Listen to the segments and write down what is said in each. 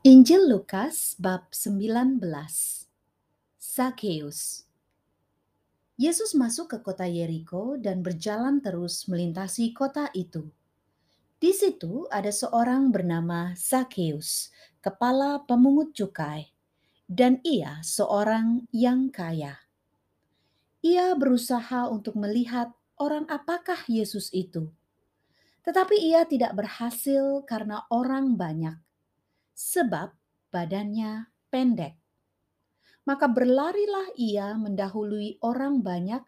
Injil Lukas bab 19 Sakeus Yesus masuk ke kota Yeriko dan berjalan terus melintasi kota itu. Di situ ada seorang bernama Sakeus, kepala pemungut cukai, dan ia seorang yang kaya. Ia berusaha untuk melihat orang apakah Yesus itu. Tetapi ia tidak berhasil karena orang banyak sebab badannya pendek. Maka berlarilah ia mendahului orang banyak,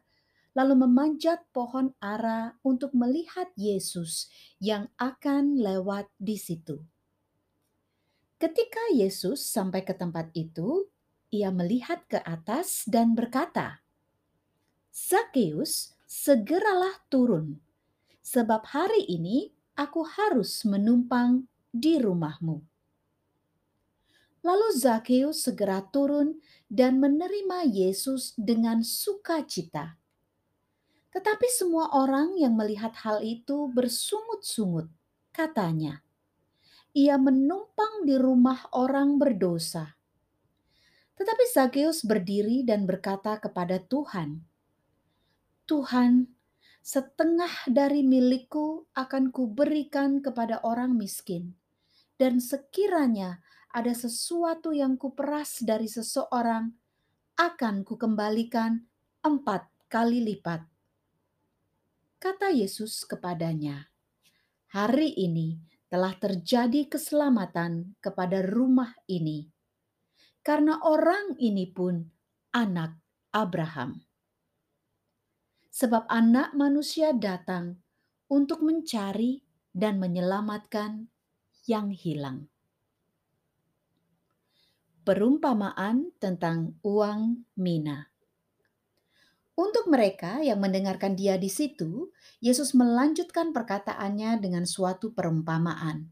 lalu memanjat pohon ara untuk melihat Yesus yang akan lewat di situ. Ketika Yesus sampai ke tempat itu, ia melihat ke atas dan berkata, "Zakeus, segeralah turun, sebab hari ini aku harus menumpang di rumahmu." Lalu Zakeus segera turun dan menerima Yesus dengan sukacita. Tetapi semua orang yang melihat hal itu bersungut-sungut, katanya, "Ia menumpang di rumah orang berdosa." Tetapi Zakeus berdiri dan berkata kepada Tuhan, "Tuhan, setengah dari milikku akan kuberikan kepada orang miskin, dan sekiranya ada sesuatu yang kuperas dari seseorang, akan kukembalikan empat kali lipat. Kata Yesus kepadanya, "Hari ini telah terjadi keselamatan kepada rumah ini, karena orang ini pun anak Abraham. Sebab Anak Manusia datang untuk mencari dan menyelamatkan yang hilang." Perumpamaan tentang uang mina. Untuk mereka yang mendengarkan dia di situ, Yesus melanjutkan perkataannya dengan suatu perumpamaan.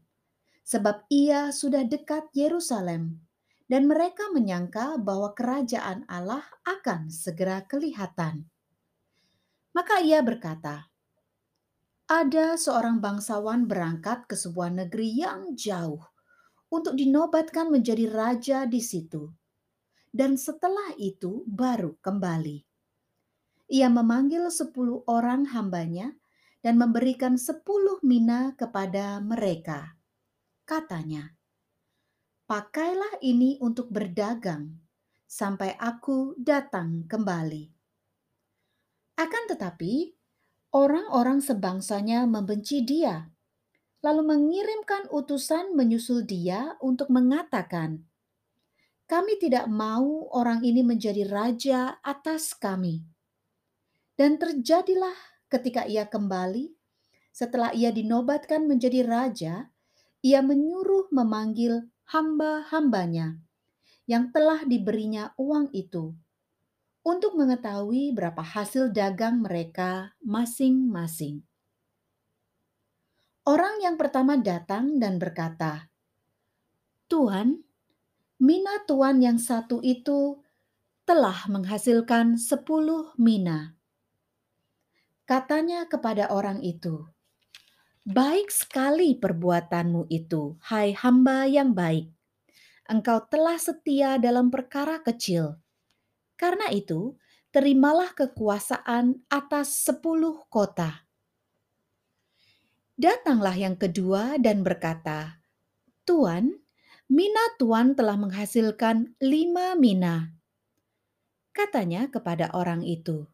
Sebab ia sudah dekat Yerusalem, dan mereka menyangka bahwa kerajaan Allah akan segera kelihatan. Maka ia berkata, "Ada seorang bangsawan berangkat ke sebuah negeri yang jauh untuk dinobatkan menjadi raja di situ. Dan setelah itu baru kembali. Ia memanggil sepuluh orang hambanya dan memberikan sepuluh mina kepada mereka. Katanya, pakailah ini untuk berdagang sampai aku datang kembali. Akan tetapi, orang-orang sebangsanya membenci dia lalu mengirimkan utusan menyusul dia untuk mengatakan, "Kami tidak mau orang ini menjadi raja atas kami." Dan terjadilah ketika ia kembali, setelah ia dinobatkan menjadi raja, ia menyuruh memanggil hamba-hambanya yang telah diberinya uang itu untuk mengetahui berapa hasil dagang mereka masing-masing. Orang yang pertama datang dan berkata, "Tuan, mina tuan yang satu itu telah menghasilkan sepuluh mina." Katanya kepada orang itu, "Baik sekali perbuatanmu itu, hai hamba yang baik. Engkau telah setia dalam perkara kecil. Karena itu, terimalah kekuasaan atas sepuluh kota." Datanglah yang kedua dan berkata, Tuan, mina tuan telah menghasilkan lima mina. Katanya kepada orang itu,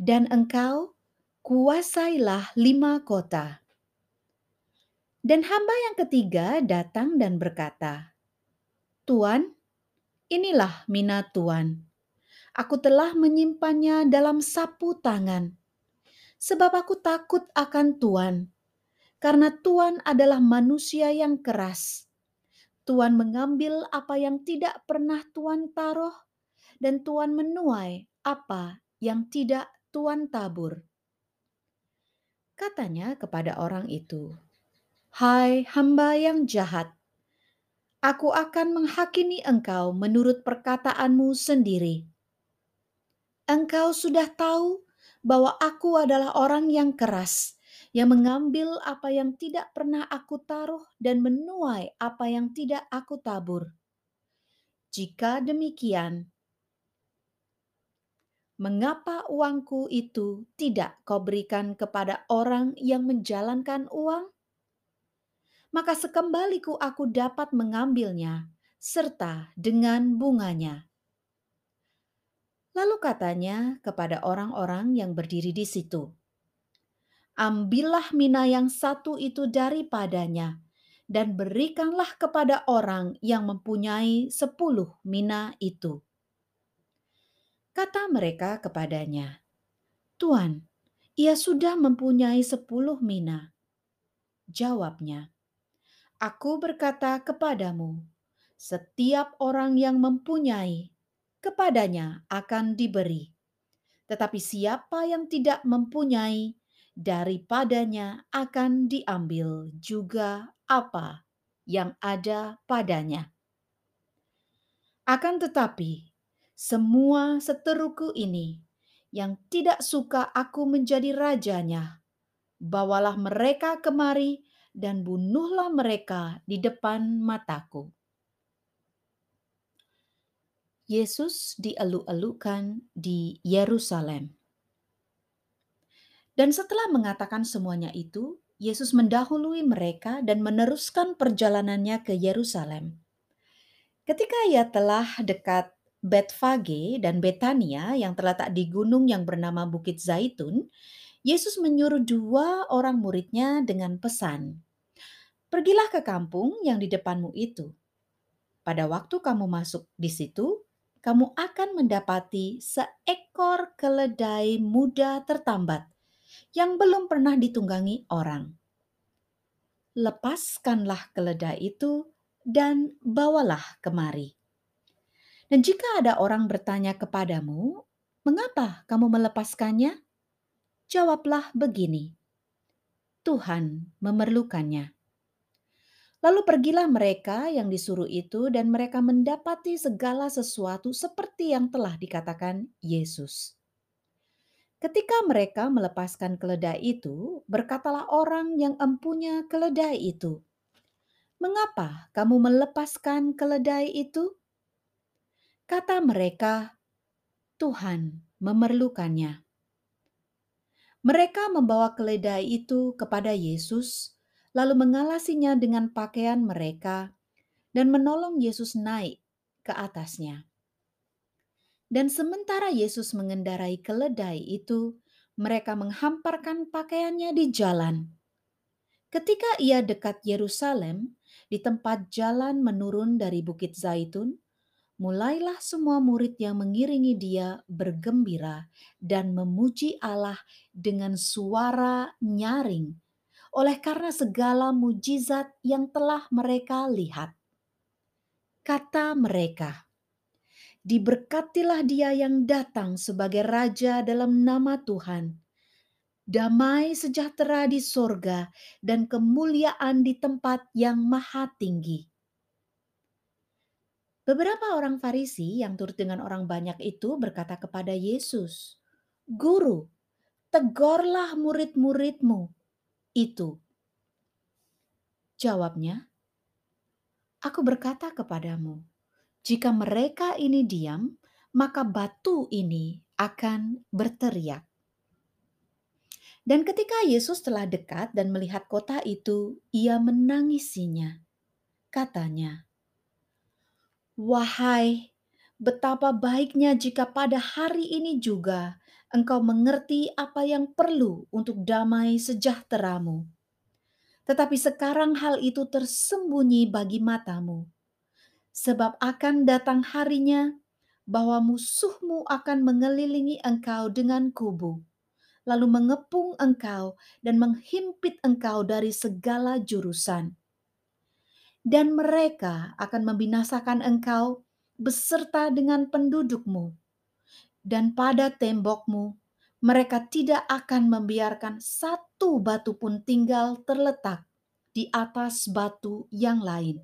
dan engkau kuasailah lima kota. Dan hamba yang ketiga datang dan berkata, Tuan, inilah mina tuan. Aku telah menyimpannya dalam sapu tangan, sebab aku takut akan tuan karena Tuhan adalah manusia yang keras. Tuhan mengambil apa yang tidak pernah Tuhan taruh, dan Tuhan menuai apa yang tidak Tuhan tabur. Katanya kepada orang itu, "Hai hamba yang jahat, aku akan menghakimi engkau menurut perkataanmu sendiri. Engkau sudah tahu bahwa aku adalah orang yang keras." Yang mengambil apa yang tidak pernah aku taruh dan menuai apa yang tidak aku tabur. Jika demikian, mengapa uangku itu tidak kau berikan kepada orang yang menjalankan uang? Maka sekembaliku aku dapat mengambilnya serta dengan bunganya. Lalu katanya kepada orang-orang yang berdiri di situ, "Ambillah mina yang satu itu daripadanya, dan berikanlah kepada orang yang mempunyai sepuluh mina itu." Kata mereka kepadanya, "Tuan, ia sudah mempunyai sepuluh mina." Jawabnya, "Aku berkata kepadamu, setiap orang yang mempunyai, kepadanya akan diberi. Tetapi siapa yang tidak mempunyai, daripadanya akan diambil juga apa yang ada padanya. Akan tetapi, semua seteruku ini yang tidak suka aku menjadi rajanya, bawalah mereka kemari dan bunuhlah mereka di depan mataku. Yesus dieluk-elukan di Yerusalem. Dan setelah mengatakan semuanya itu, Yesus mendahului mereka dan meneruskan perjalanannya ke Yerusalem. Ketika ia telah dekat Betfage dan Betania yang terletak di gunung yang bernama Bukit Zaitun, Yesus menyuruh dua orang muridnya dengan pesan, "Pergilah ke kampung yang di depanmu itu. Pada waktu kamu masuk di situ, kamu akan mendapati seekor keledai muda tertambat yang belum pernah ditunggangi orang. Lepaskanlah keledai itu dan bawalah kemari. Dan jika ada orang bertanya kepadamu, "Mengapa kamu melepaskannya?" Jawablah begini: "Tuhan memerlukannya." Lalu pergilah mereka yang disuruh itu, dan mereka mendapati segala sesuatu seperti yang telah dikatakan Yesus. Ketika mereka melepaskan keledai itu, berkatalah orang yang empunya keledai itu, "Mengapa kamu melepaskan keledai itu?" Kata mereka, "Tuhan memerlukannya." Mereka membawa keledai itu kepada Yesus lalu mengalasinya dengan pakaian mereka dan menolong Yesus naik ke atasnya. Dan sementara Yesus mengendarai keledai itu, mereka menghamparkan pakaiannya di jalan. Ketika ia dekat Yerusalem, di tempat jalan menurun dari Bukit Zaitun, mulailah semua murid yang mengiringi dia bergembira dan memuji Allah dengan suara nyaring oleh karena segala mujizat yang telah mereka lihat. Kata mereka, "Diberkatilah Dia yang datang sebagai Raja dalam nama Tuhan." Damai sejahtera di sorga dan kemuliaan di tempat yang maha tinggi. Beberapa orang Farisi yang turut dengan orang banyak itu berkata kepada Yesus, "Guru, tegorlah murid-muridmu itu? Jawabnya, Aku berkata kepadamu, jika mereka ini diam, maka batu ini akan berteriak. Dan ketika Yesus telah dekat dan melihat kota itu, ia menangisinya. Katanya, "Wahai, betapa baiknya jika pada hari ini juga engkau mengerti apa yang perlu untuk damai sejahteramu. Tetapi sekarang hal itu tersembunyi bagi matamu, sebab akan datang harinya bahwa musuhmu akan mengelilingi engkau dengan kubu, lalu mengepung engkau dan menghimpit engkau dari segala jurusan. Dan mereka akan membinasakan engkau beserta dengan pendudukmu dan pada tembokmu mereka tidak akan membiarkan satu batu pun tinggal terletak di atas batu yang lain.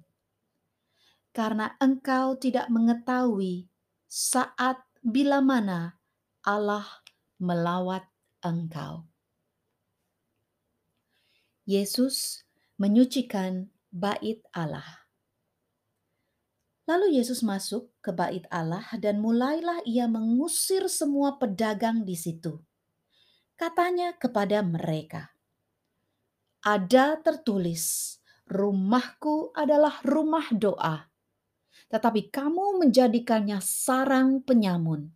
Karena engkau tidak mengetahui saat bila mana Allah melawat engkau. Yesus menyucikan bait Allah. Lalu Yesus masuk ke bait Allah dan mulailah ia mengusir semua pedagang di situ. Katanya kepada mereka, "Ada tertulis, rumahku adalah rumah doa, tetapi kamu menjadikannya sarang penyamun."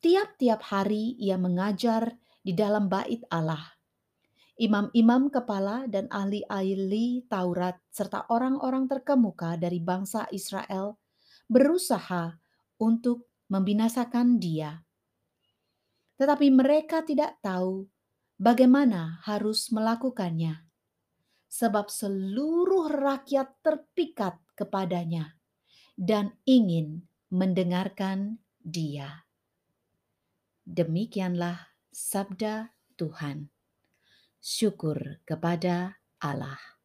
Tiap-tiap hari ia mengajar di dalam bait Allah imam-imam kepala dan ahli-ahli Taurat serta orang-orang terkemuka dari bangsa Israel berusaha untuk membinasakan dia. Tetapi mereka tidak tahu bagaimana harus melakukannya, sebab seluruh rakyat terpikat kepadanya dan ingin mendengarkan dia. Demikianlah sabda Tuhan syukur kepada Allah.